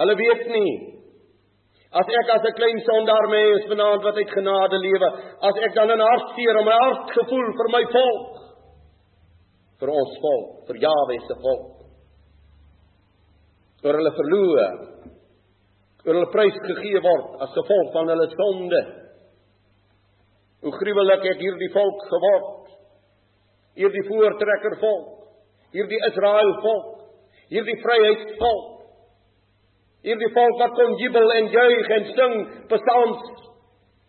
Hulle weet nie. As ek as 'n klein sondaar mens vanaand wat uit genade lewe, as ek dan in hartseer en my hart gevoel vir my volk, vir ons volk, vir Jahwe se volk, oor hulle verloor, oor hulle prys gegee word as gevolg van hulle sonde. Hoe gruwelik ek hierdie volk geword. Hierdie voortrekker volk, hierdie Israel volk, hierdie vryheidsvolk Hierdie volk wat kon jubel en juig en sing psalms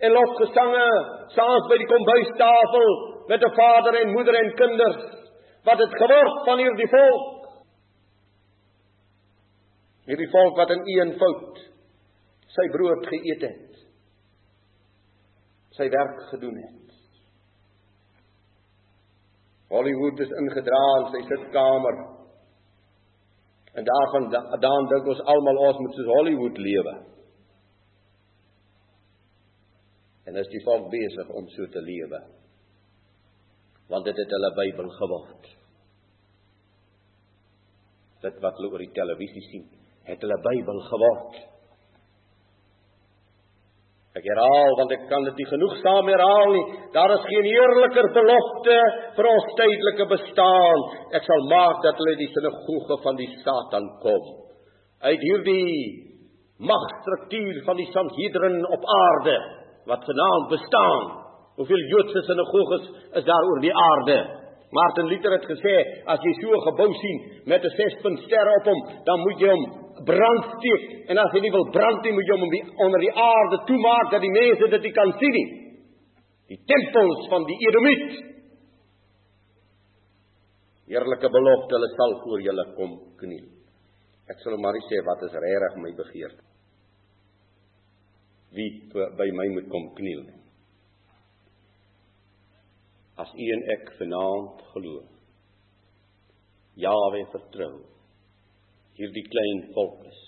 en lofgesange saans by die kombuistafel met 'n vader en moeder en kinders wat het geword van hierdie volk. Hierdie volk wat in een fout sy brood geëet het. Sy werk gedoen het. Hollywood is ingedra in sy sitkamer En daarvan daan dink ons almal ons moet soos Hollywood lewe. En as die volk besig om so te lewe. Want dit het hulle Bybel geword. Dit wat hulle oor die televisie sien, het hulle Bybel geword. Ek herhaal want ek kan dit nie genoegsaam herhaal nie. Daar is geen heerliker belofte vir ons tydelike bestaan. Ek sal maak dat hulle die sinagoge van die Satan kom. Uit hierdie magstruktuur van die Sanhedrin op aarde wat genaamd bestaan. Hoeveel Joodse sinagoges is daar oor die aarde? Martin Luther het gesê as jy so 'n gebou sien met 'n 6-punt ster op hom, dan moet jy hom brand steek. En as jy nie wil brand nie, moet jy hom die, onder die aarde toemaak dat die mense dit nie kan sien nie. Die tempels van die Edomiet. Heerlike belofte, hulle sal voor julle kom kniel. Ek sal maar sê wat is regtig my begeerte. Wie by my moet kom kniel. As u en ek vanaand glo. Jawe vertrou. Hierdie klein volk is.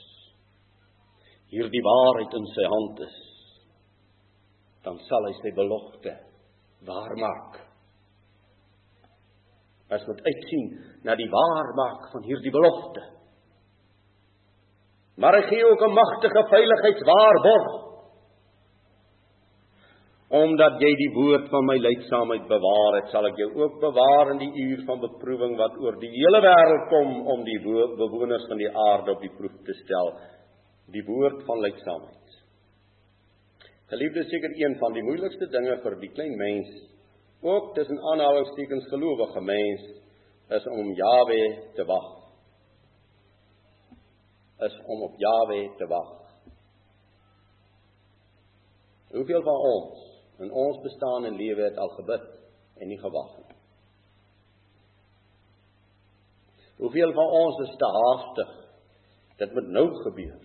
Hierdie waarheid in sy hand is. Dan sal hy sy belofte waarmaak. As moet uitsien na die waarmaak van hierdie belofte. Maar hy gee ook 'n magtige veiligheidswaarborg Omdat jy die woord van my leidsaamheid bewaar het, sal ek jou ook bewaar in die uur van beproewing wat oor die hele wêreld kom om die bewoners van die aarde op die proef te stel. Die woord van leidsaamheid. Geliefde, seker een van die moeilikste dinge vir die klein mens, ook tussen aanhalingstekens gelowige mens, is om Jawe te wag. Is om op Jawe te wag. Hoeveel van ons in ons bestaan en lewe het al gebid en nie gewag nie. Hoeveel van ons is te haastig? Dit moet nou gebeur.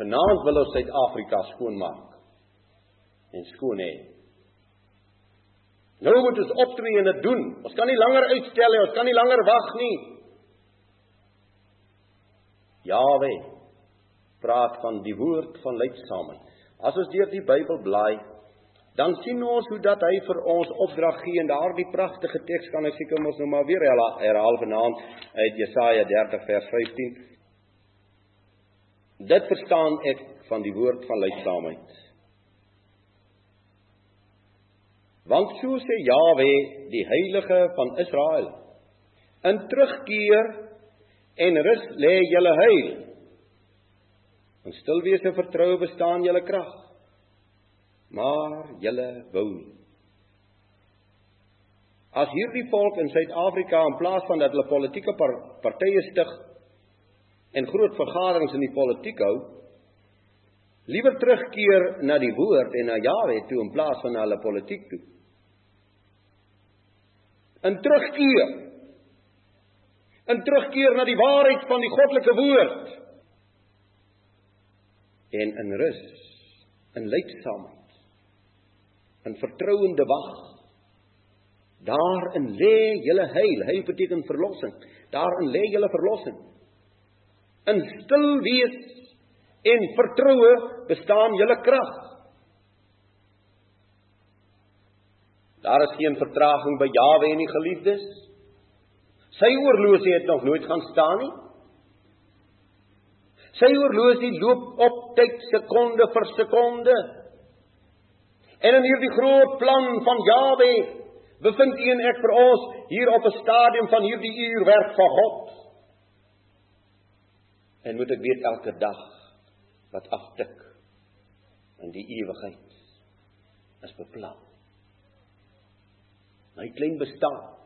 Vanaand wil ons Suid-Afrika skoonmaak en skoon hê. Nou moet ons optree en dit doen. Ons kan nie langer uitstel nie, ons kan nie langer wag nie. Jawe praat van die woord van leidsaamheid. As ons deur die Bybel blaai, dan sien ons hoe dat hy vir ons opdrag gee en daardie pragtige teks kan ek seker mos nou maar weer herhaal vanaand uit Jesaja 30 vers 15. Dit verstaan ek van die woord van leidsaamheid. Want so sê Jawe, die heilige van Israel, in terugkeer en rus lê julle heil. In stil wees en vertroue bestaan julle krag. Maar julle wou nie. As hierdie volk in Suid-Afrika in plaas van dat hulle politieke partye stig en groot vergaderings in die politiek hou, liewer terugkeer na die woord en na Jahwe toe in plaas van na hulle politiek toe. In terugkeer. In terugkeer na die waarheid van die goddelike woord en in rus, in leidsaamheid, in vertrouende wag. Daarin lê julle heil. Heil beteken verlossing. Daarin lê julle verlossing. In stil wees en vertroue bestaan julle krag. Daar is geen vertraging by Jawe en die geliefdes. Sy oorlosie het nog nooit gaan staan nie. Sy horlosie loop op tyd sekonde vir sekonde. En in hierdie groot plan van Jawe bevind u en ek vir ons hier op 'n stadium van hierdie uurwerk van God. En moet ek weet elke dag wat aftik in die ewigheid is beplan. My klein bestaan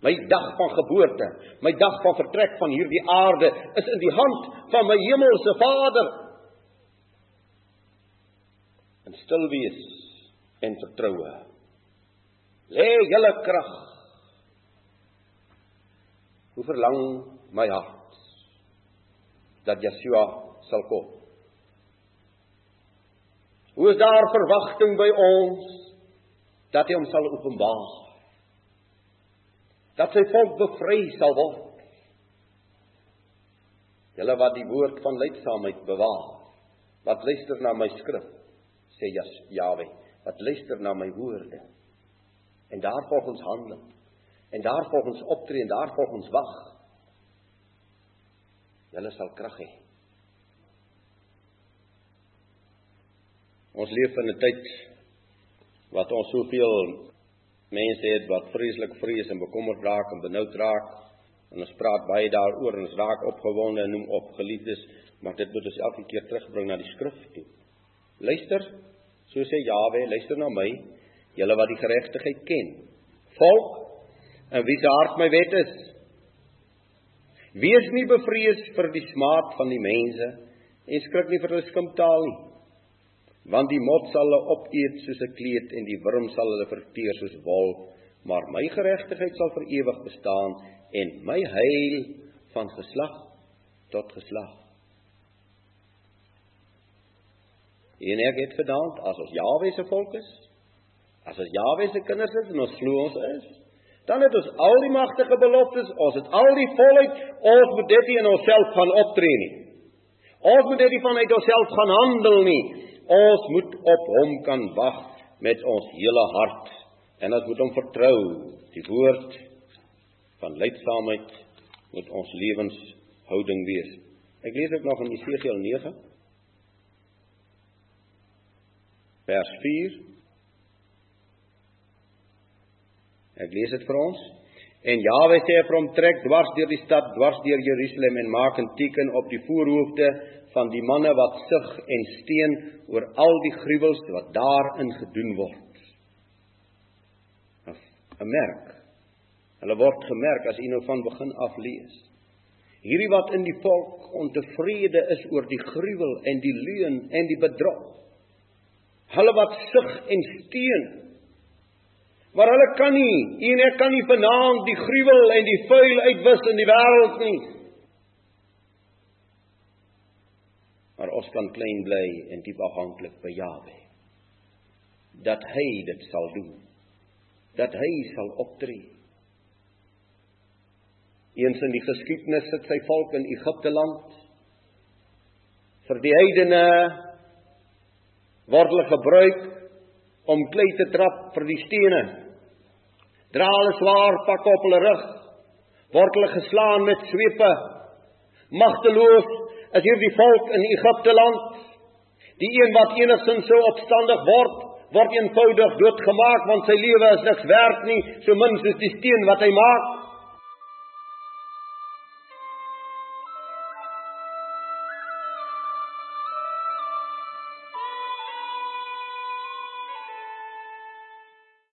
My dag van geboorte, my dag van vertrek van hierdie aarde is in die hand van my hemelse Vader. En stil wees en vertroue. Lê julle krag. Hoe verlang my hart dat Yeshua sal kom. Hoe is daar verwagting by ons dat hy hom sal openbaar? Dat sy volk bevry sal word. Julle wat die woord van leidsaamheid bewaar, wat luister na my skrif, sê Jahwe, wat luister na my woorde en daarvolgens handel en daarvolgens optree en daarvolgens wag. Julle sal krag hê. Ons leef in 'n tyd wat ons soveel mense het wat vreeslik vrees en bekommerd raak en benoud raak. En ons praat baie daaroor en ons raak opgewonde en noem op geliefdes, maar dit moet ons elke keer terugbring na die skrif toe. Luister, so sê Jawe, luister na my, julle wat die geregtigheid ken. Volk en wie se hart my wet is. Wees nie bevrees vir die smaad van die mense en skrik nie vir hulle skimptaal nie want die mot sal hulle opeet soos 'n kleed en die wurm sal hulle verteer soos wol. Maar my geregtigheid sal vir ewig bestaan en my heil van geslag tot geslag. En ek het gedaan as ons Jahwe se volk is. As ons Jahwe se kinders is en ons glo ons is dan het ons al die magtige beloftes ons het al die volheid ons moet dit in onsself gaan optree nie. Ons moet dit vanuit onsself gaan handel nie Ons moet op hom kan wag met ons hele hart en ons moet hom vertrou. Die woord van leidsaamheid moet ons lewenshouding wees. Ek lees ook nog in Jesegiel 9 vers 4. Ek lees dit vir ons. En Jawe sê vir hom trek dwars deur die stad, dwars deur Jerusalem en maak 'n teken op die voorhoofde van die manne wat sug en steen oor al die gruwels wat daarin gedoen word. 'n Merk. Hulle word gemerk as u nou van begin af lees. Hierdie wat in die volk ontevrede is oor die gruwel en die leuen en die bedrog. Hulle wat sug en steen. Maar hulle kan nie, en ek kan nie vanaand die gruwel en die vuil uitwis in die wêreld nie. Maar ons kan klein bly en diep afhanklik by Jawe. Dat hy dit sal doen. Dat hy sal optree. Eens in die geskiedenis sit sy volk in Egipte land vir die heidene word hulle gebruik om klei te trap vir die stene. Dra hulle swaar pak op hulle rug, word hulle geslaan met swepe. Magteloos is hierdie volk in Egipte land. Die een wat enigstens sou opstandig word, word eenvoudig doodgemaak want sy lewe is niks werd nie, so min soos die steen wat hy maak.